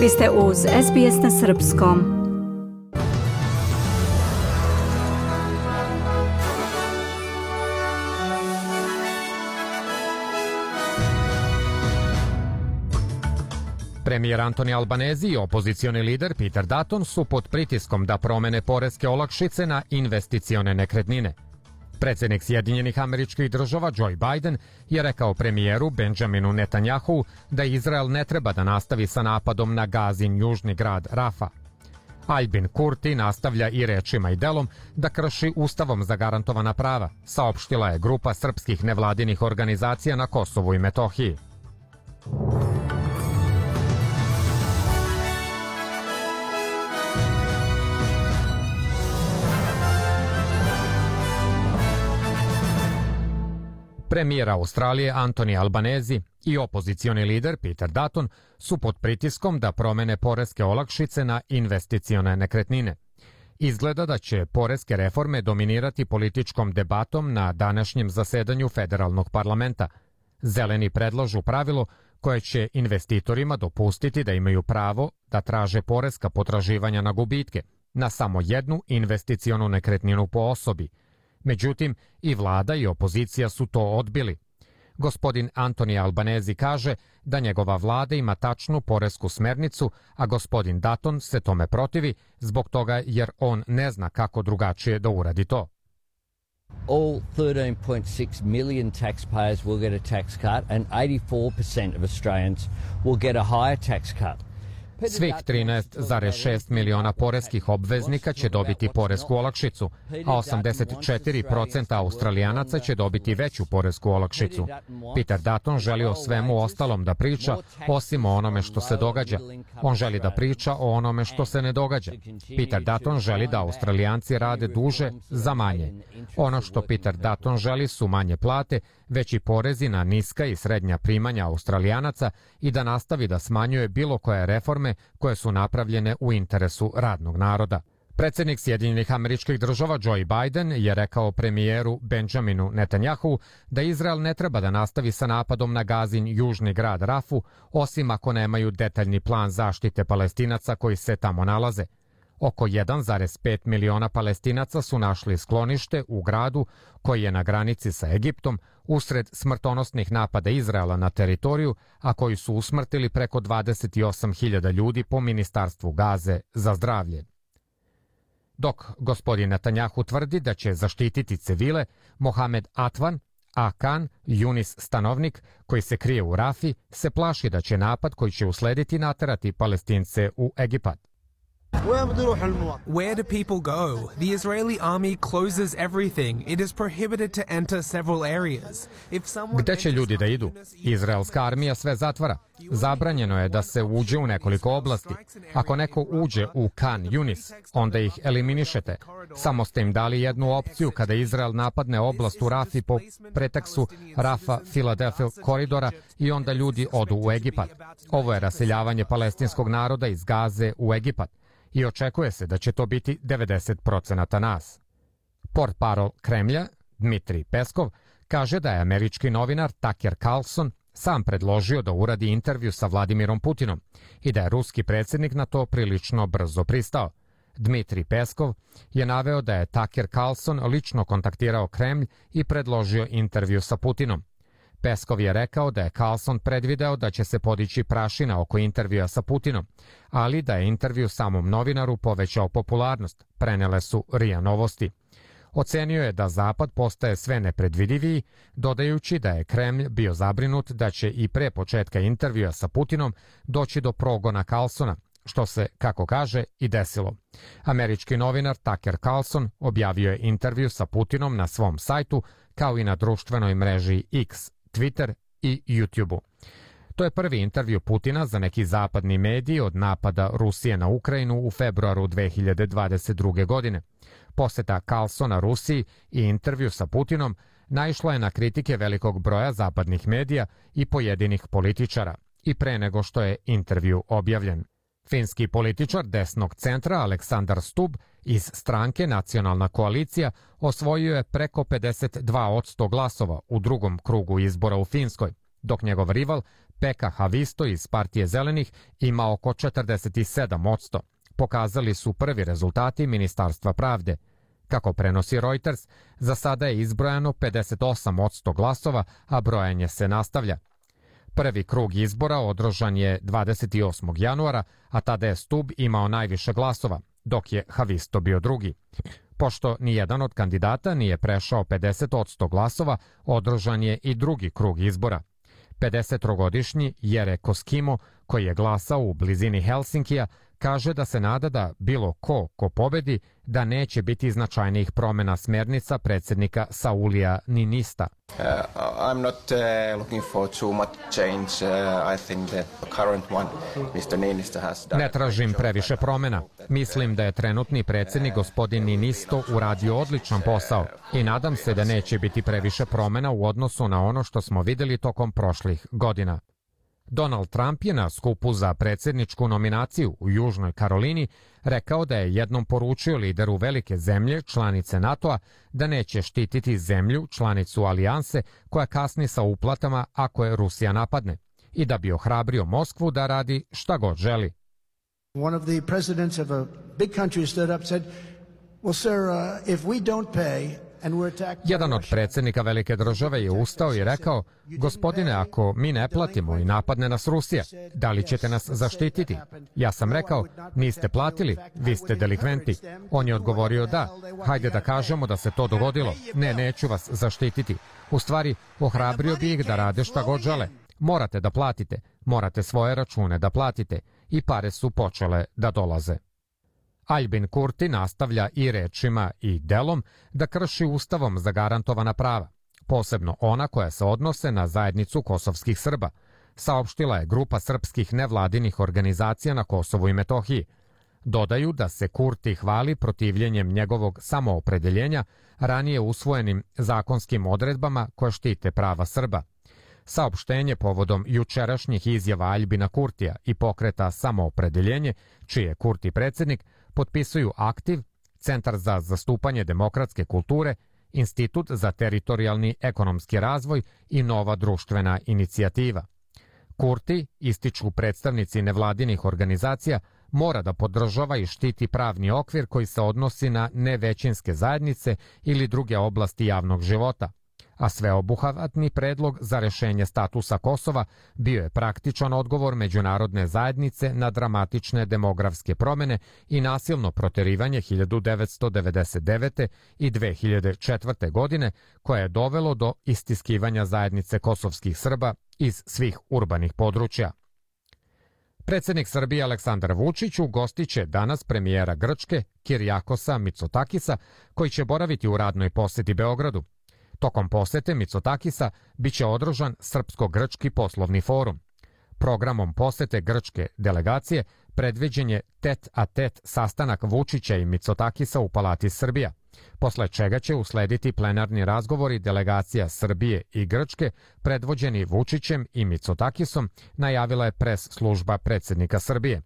Vi ste uz SBS na Srpskom. Premijer Antoni Albanezi i opozicioni lider Peter Dutton su pod pritiskom da promene poreske olakšice na investicione nekretnine – Predsednik Sjedinjenih američkih država Joe Biden je rekao premijeru Benjaminu Netanjahu da Izrael ne treba da nastavi sa napadom na Gazin južni grad Rafa. Albin Kurti nastavlja i rečima i delom da krši ustavom zagarantovana prava, saopštila je grupa srpskih nevladinih organizacija na Kosovu i Metohiji. Premijer Australije Antoni Albanezi i opozicioni lider Peter Dutton su pod pritiskom da promene poreske olakšice na investicione nekretnine. Izgleda da će poreske reforme dominirati političkom debatom na današnjem zasedanju federalnog parlamenta. Zeleni predlažu pravilo koje će investitorima dopustiti da imaju pravo da traže poreska potraživanja na gubitke na samo jednu investicionu nekretninu po osobi – Međutim, i vlada i opozicija su to odbili. Gospodin Antoni Albanezi kaže da njegova vlada ima tačnu poresku smernicu, a gospodin Daton se tome protivi zbog toga jer on ne zna kako drugačije da uradi to. All 13.6 million taxpayers will get a tax cut and 84% of Australians will get a higher tax cut. Svih 13,6 miliona poreskih obveznika će dobiti poresku olakšicu, a 84% australijanaca će dobiti veću poresku olakšicu. Peter Dutton želi o svemu ostalom da priča, osim o onome što se događa. On želi da priča o onome što se ne događa. Peter Dutton želi da australijanci rade duže za manje. Ono što Peter Dutton želi su manje plate, veći porezi na niska i srednja primanja australijanaca i da nastavi da smanjuje bilo koje reforme koje su napravljene u interesu radnog naroda. Predsednik Sjedinjenih američkih država Joe Biden je rekao premijeru Benjaminu Netanjahu da Izrael ne treba da nastavi sa napadom na Gazin južni grad Rafu, osim ako nemaju detaljni plan zaštite palestinaca koji se tamo nalaze – Oko 1,5 miliona palestinaca su našli sklonište u gradu koji je na granici sa Egiptom usred smrtonosnih napada Izraela na teritoriju, a koji su usmrtili preko 28.000 ljudi po Ministarstvu Gaze za zdravlje. Dok gospodin Netanjahu tvrdi da će zaštititi civile, Mohamed Atvan, a Kan, Junis stanovnik, koji se krije u Rafi, se plaši da će napad koji će uslediti naterati palestince u Egipat. Where do people go? The Israeli army closes everything. It is prohibited to enter several areas. If someone Gde će ljudi da idu? Izraelska armija sve zatvara. Zabranjeno je da se uđe u nekoliko oblasti. Ako neko uđe u Kan Yunis, onda ih eliminišete. Samo ste im dali jednu opciju kada Izrael napadne oblast u Rafi po preteksu Rafa Filadelfija koridora i onda ljudi odu u Egipat. Ovo je raseljavanje palestinskog naroda iz Gaze u Egipat i očekuje se da će to biti 90% nas. Port parol Kremlja, Dmitri Peskov, kaže da je američki novinar Tucker Carlson sam predložio da uradi intervju sa Vladimirom Putinom i da je ruski predsjednik na to prilično brzo pristao. Dmitri Peskov je naveo da je Tucker Carlson lično kontaktirao Kremlj i predložio intervju sa Putinom. Peskov je rekao da je Carlson predvideo da će se podići prašina oko intervjua sa Putinom, ali da je intervju samom novinaru povećao popularnost, prenele su RIA Novosti. Ocenio je da Zapad postaje sve nepredvidiviji, dodajući da je Kremlj bio zabrinut da će i pre početka intervjua sa Putinom doći do progona Carlsona, što se, kako kaže, i desilo. Američki novinar Tucker Carlson objavio je intervju sa Putinom na svom sajtu, kao i na društvenoj mreži X, Twitter i YouTube-u. To je prvi intervju Putina za neki zapadni mediji od napada Rusije na Ukrajinu u februaru 2022. godine. Poseta Carlsona Rusiji i intervju sa Putinom naišla je na kritike velikog broja zapadnih medija i pojedinih političara i pre nego što je intervju objavljen. Finski političar desnog centra Aleksandar Stub iz stranke Nacionalna koalicija osvojio je preko 52 od 100 glasova u drugom krugu izbora u Finskoj, dok njegov rival Peka Havisto iz partije zelenih ima oko 47%. Pokazali su prvi rezultati Ministarstva pravde. Kako prenosi Reuters, za sada je izbrojano 58% glasova, a brojanje se nastavlja. Prvi krug izbora održan je 28. januara, a tada je Stub imao najviše glasova, dok je Havisto bio drugi. Pošto ni jedan od kandidata nije prešao 50% glasova, održan je i drugi krug izbora. 53-godišnji Jere Koskimo, koji je glasao u blizini Helsinkija, kaže da se nada da bilo ko ko pobedi da neće biti značajnijih promena smernica predsednika Saulija Ninista. Uh, I'm not uh, looking for too much change. Uh, I think the current one, Mr. Ninista has done... Ne tražim previše promena. Mislim da je trenutni predsednik gospodin Ninisto uradio odličan posao i nadam se da neće biti previše promena u odnosu na ono što smo videli tokom prošlih godina. Donald Trump je na skupu za predsedničku nominaciju u Južnoj Karolini rekao da je jednom poručio lideru velike zemlje, članice NATO-a, da neće štititi zemlju, članicu alijanse, koja kasni sa uplatama ako je Rusija napadne, i da bi ohrabrio Moskvu da radi šta god želi. One of the presidents of a big country stood up said, well sir, uh, if we don't pay Jedan od predsednika velike države je ustao i rekao, gospodine, ako mi ne platimo i napadne nas Rusija, da li ćete nas zaštititi? Ja sam rekao, niste platili, vi ste delikventi. On je odgovorio da, hajde da kažemo da se to dogodilo. Ne, neću vas zaštititi. U stvari, ohrabrio bi ih da rade šta god žele. Morate da platite, morate svoje račune da platite. I pare su počele da dolaze. Albin Kurti nastavlja i rečima i delom da krši ustavom zagarantovana prava, posebno ona koja se odnose na zajednicu kosovskih Srba, saopštila je grupa srpskih nevladinih organizacija na Kosovu i Metohiji. Dodaju da se Kurti hvali protivljenjem njegovog samoopredeljenja ranije usvojenim zakonskim odredbama koje štite prava Srba. Saopštenje povodom jučerašnjih izjava Aljbina Kurtija i pokreta samoopredeljenje, čiji je Kurti predsednik, potpisuju Aktiv, Centar za zastupanje demokratske kulture, Institut za teritorijalni ekonomski razvoj i Nova društvena inicijativa. Kurti, ističu predstavnici nevladinih organizacija, mora da podržava i štiti pravni okvir koji se odnosi na nevećinske zajednice ili druge oblasti javnog života, a sveobuhvatni predlog za rešenje statusa Kosova bio je praktičan odgovor međunarodne zajednice na dramatične demografske promene i nasilno proterivanje 1999. i 2004. godine koje je dovelo do istiskivanja zajednice kosovskih Srba iz svih urbanih područja. Predsednik Srbije Aleksandar Vučić ugostiće danas premijera Grčke Kirjakosa Mitsotakisa koji će boraviti u radnoj poseti Beogradu. Tokom posete Mitsotakisa biće održan Srpsko-grčki poslovni forum. Programom posete grčke delegacije predviđen je tet a tet sastanak Vučića i Mitsotakisa u Palati Srbija, posle čega će uslediti plenarni razgovori delegacija Srbije i Grčke predvođeni Vučićem i Mitsotakisom, najavila je pres služba predsednika Srbije.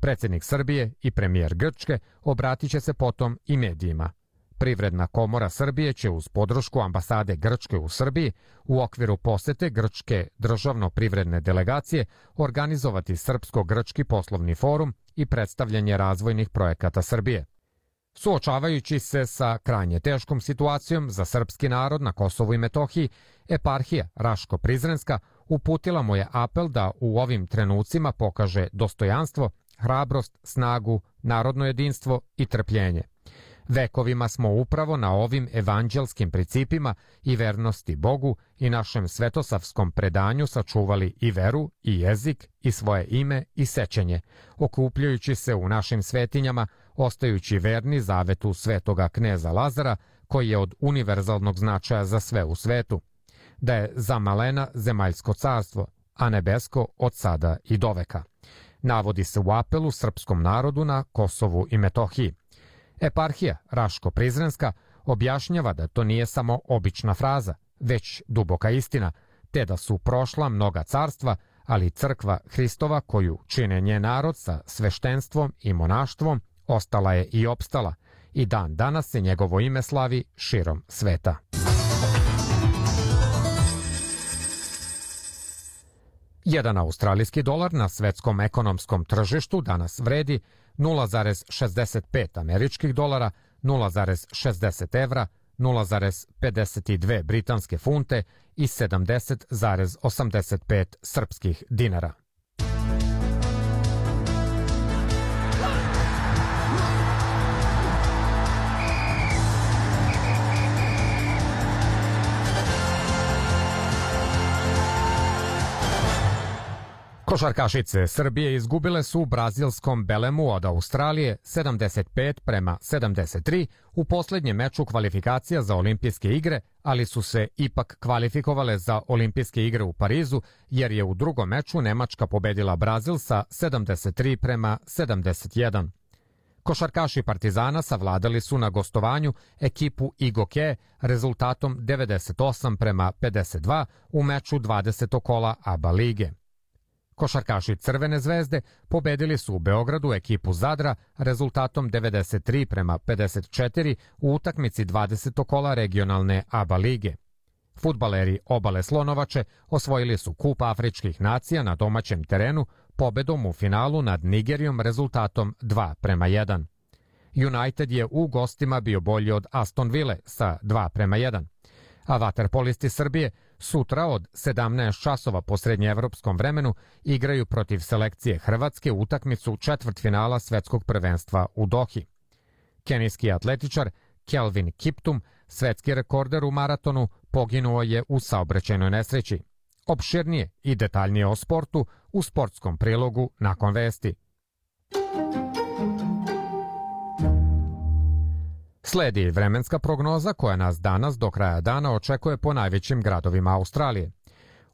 Predsednik Srbije i premijer Grčke obratit će se potom i medijima. Privredna komora Srbije će uz podršku ambasade Grčke u Srbiji u okviru posete Grčke državno-privredne delegacije organizovati Srpsko-grčki poslovni forum i predstavljanje razvojnih projekata Srbije. Suočavajući se sa krajnje teškom situacijom za srpski narod na Kosovu i Metohiji, eparhija Raško-Prizrenska uputila mu je apel da u ovim trenucima pokaže dostojanstvo, hrabrost, snagu, narodno jedinstvo i trpljenje – Vekovima smo upravo na ovim evanđelskim principima i vernosti Bogu i našem svetosavskom predanju sačuvali i veru, i jezik, i svoje ime i sećenje, okupljujući se u našim svetinjama, ostajući verni zavetu svetoga kneza Lazara, koji je od univerzalnog značaja za sve u svetu, da je za malena zemaljsko carstvo, a nebesko od sada i doveka. Navodi se u apelu srpskom narodu na Kosovu i Metohiji. Eparhija Raško-Prizrenska objašnjava da to nije samo obična fraza, već duboka istina, te da su prošla mnoga carstva, ali crkva Hristova koju čine nje narod sa sveštenstvom i monaštvom ostala je i opstala i dan danas se njegovo ime slavi širom sveta. Jedan australijski dolar na svetskom ekonomskom tržištu danas vredi 0,65 američkih dolara, 0,60 evra, 0,52 britanske funte i 70,85 srpskih dinara. Košarkašice Srbije izgubile su u brazilskom Belemu od Australije 75 prema 73 u poslednjem meču kvalifikacija za olimpijske igre, ali su se ipak kvalifikovale za olimpijske igre u Parizu, jer je u drugom meču Nemačka pobedila Brazil sa 73 prema 71. Košarkaši Partizana savladali su na gostovanju ekipu Igoke rezultatom 98 prema 52 u meču 20. kola ABA lige. Košarkaši Crvene zvezde pobedili su u Beogradu ekipu Zadra rezultatom 93 prema 54 u utakmici 20. kola regionalne ABA lige. Futbaleri Obale Slonovače osvojili su kup afričkih nacija na domaćem terenu pobedom u finalu nad Nigerijom rezultatom 2 prema 1. United je u gostima bio bolji od Aston Ville sa 2 prema 1 a vaterpolisti Srbije sutra od 17 časova po srednjeevropskom vremenu igraju protiv selekcije Hrvatske utakmicu četvrtfinala svetskog prvenstva u Dohi. Kenijski atletičar Kelvin Kiptum, svetski rekorder u maratonu, poginuo je u saobraćajnoj nesreći. Opširnije i detaljnije o sportu u sportskom prilogu nakon vesti. Sledi vremenska prognoza koja nas danas do kraja dana očekuje po najvećim gradovima Australije.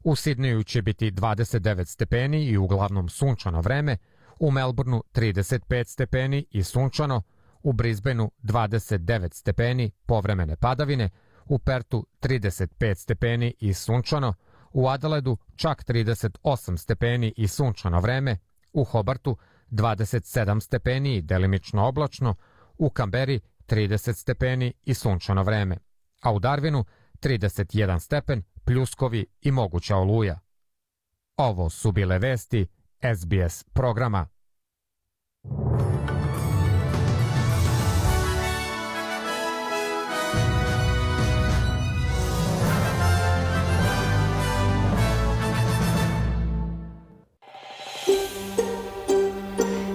U Sidneju će biti 29 stepeni i uglavnom sunčano vreme, u Melbourneu 35 stepeni i sunčano, u Brisbaneu 29 stepeni povremene padavine, u Pertu 35 stepeni i sunčano, u Adelaidu čak 38 stepeni i sunčano vreme, u Hobartu 27 stepeni i delimično oblačno, u Kamberi 30 stepeni i sunčano vreme, a u Darwinu 31 stepen, pljuskovi i moguća oluja. Ovo su bile vesti SBS programa.